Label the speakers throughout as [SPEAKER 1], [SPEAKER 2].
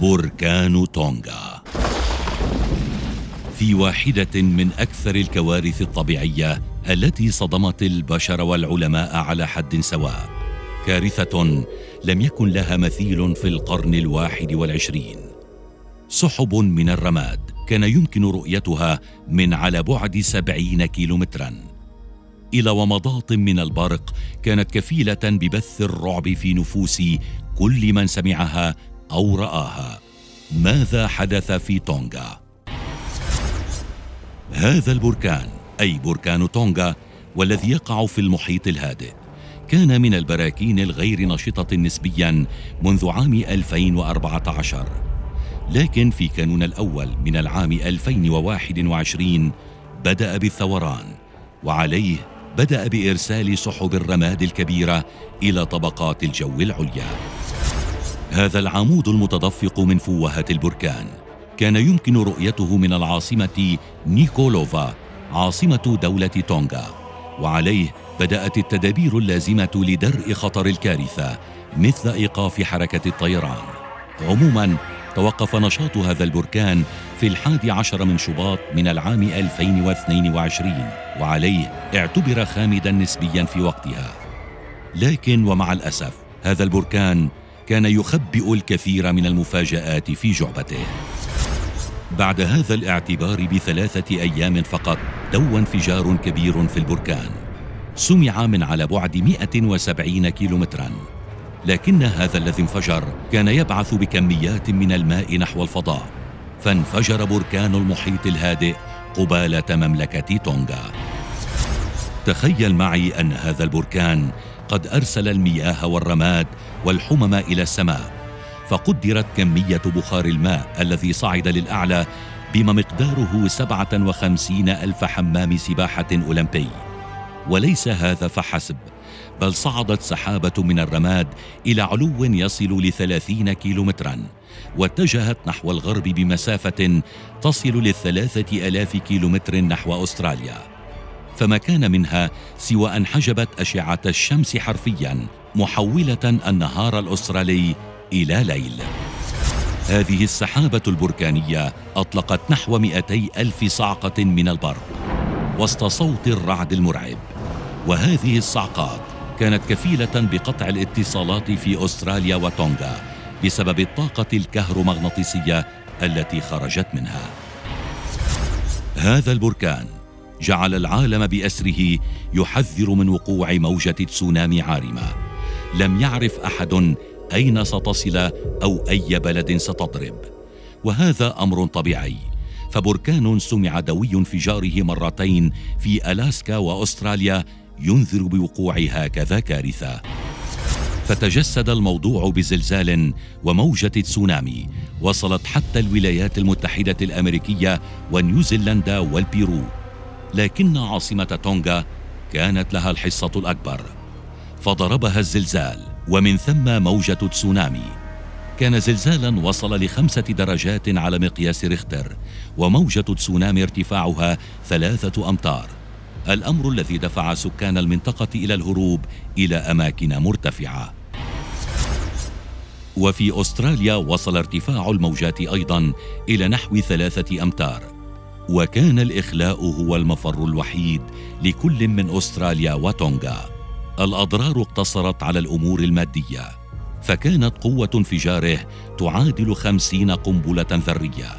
[SPEAKER 1] بركان تونغا. في واحدة من أكثر الكوارث الطبيعية التي صدمت البشر والعلماء على حد سواء. كارثة لم يكن لها مثيل في القرن الواحد والعشرين. سحب من الرماد كان يمكن رؤيتها من على بعد سبعين كيلومترا. إلى ومضات من البرق كانت كفيلة ببث الرعب في نفوس كل من سمعها أو رآها. ماذا حدث في تونغا؟ هذا البركان أي بركان تونغا والذي يقع في المحيط الهادئ. كان من البراكين الغير نشطة نسبيا منذ عام 2014 لكن في كانون الأول من العام 2021 بدأ بالثوران وعليه بدأ بإرسال سحب الرماد الكبيرة إلى طبقات الجو العليا. هذا العمود المتدفق من فوهة البركان. كان يمكن رؤيته من العاصمة نيكولوفا عاصمة دولة تونغا. وعليه بدأت التدابير اللازمة لدرء خطر الكارثة مثل إيقاف حركة الطيران. عموما توقف نشاط هذا البركان في الحادي عشر من شباط من العام 2022 وعليه اعتبر خامدا نسبيا في وقتها. لكن ومع الأسف هذا البركان كان يخبئ الكثير من المفاجآت في جعبته. بعد هذا الاعتبار بثلاثة أيام فقط دو انفجار كبير في البركان. سمع من على بعد 170 كيلومترا. لكن هذا الذي انفجر كان يبعث بكميات من الماء نحو الفضاء. فانفجر بركان المحيط الهادئ قبالة مملكة تونغا. تخيل معي أن هذا البركان قد أرسل المياه والرماد والحمم إلى السماء فقدرت كمية بخار الماء الذي صعد للأعلى بما مقداره 57 ألف حمام سباحة أولمبي. وليس هذا فحسب بل صعدت سحابة من الرماد إلى علو يصل لثلاثين كيلومترا واتجهت نحو الغرب بمسافة تصل للثلاثة ألاف كيلومتر نحو أستراليا. فما كان منها سوى أن حجبت أشعة الشمس حرفيا محولة النهار الأسترالي إلى ليل. هذه السحابة البركانية أطلقت نحو 200 ألف صعقة من البرق وسط صوت الرعد المرعب. وهذه الصعقات كانت كفيلة بقطع الاتصالات في أستراليا وتونغا بسبب الطاقة الكهرومغناطيسية التي خرجت منها. هذا البركان جعل العالم بأسره يحذر من وقوع موجة تسونامي عارمة. لم يعرف أحد أين ستصل أو أي بلد ستضرب. وهذا أمر طبيعي. فبركان سمع دوي انفجاره مرتين في ألاسكا وأستراليا ينذر بوقوع هكذا كارثة. فتجسد الموضوع بزلزال وموجة تسونامي. وصلت حتى الولايات المتحدة الأمريكية ونيوزيلندا والبيرو. لكن عاصمة تونغا كانت لها الحصة الأكبر. فضربها الزلزال ومن ثم موجة تسونامي. كان زلزالا وصل لخمسة درجات على مقياس ريختر وموجة تسونامي ارتفاعها ثلاثة أمتار. الأمر الذي دفع سكان المنطقة إلى الهروب إلى أماكن مرتفعة. وفي أستراليا وصل ارتفاع الموجات أيضا إلى نحو ثلاثة أمتار. وكان الإخلاء هو المفر الوحيد لكل من أستراليا وتونغا. الأضرار اقتصرت على الأمور المادية فكانت قوة انفجاره تعادل خمسين قنبلة ذرية.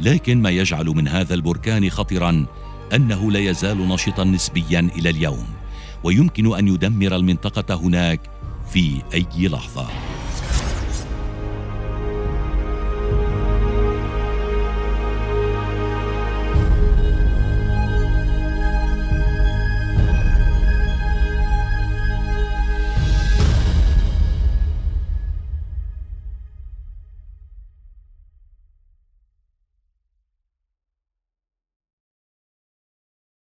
[SPEAKER 1] لكن ما يجعل من هذا البركان خطرا أنه لا يزال نشطا نسبيا إلى اليوم ويمكن أن يدمر المنطقة هناك في أي لحظة.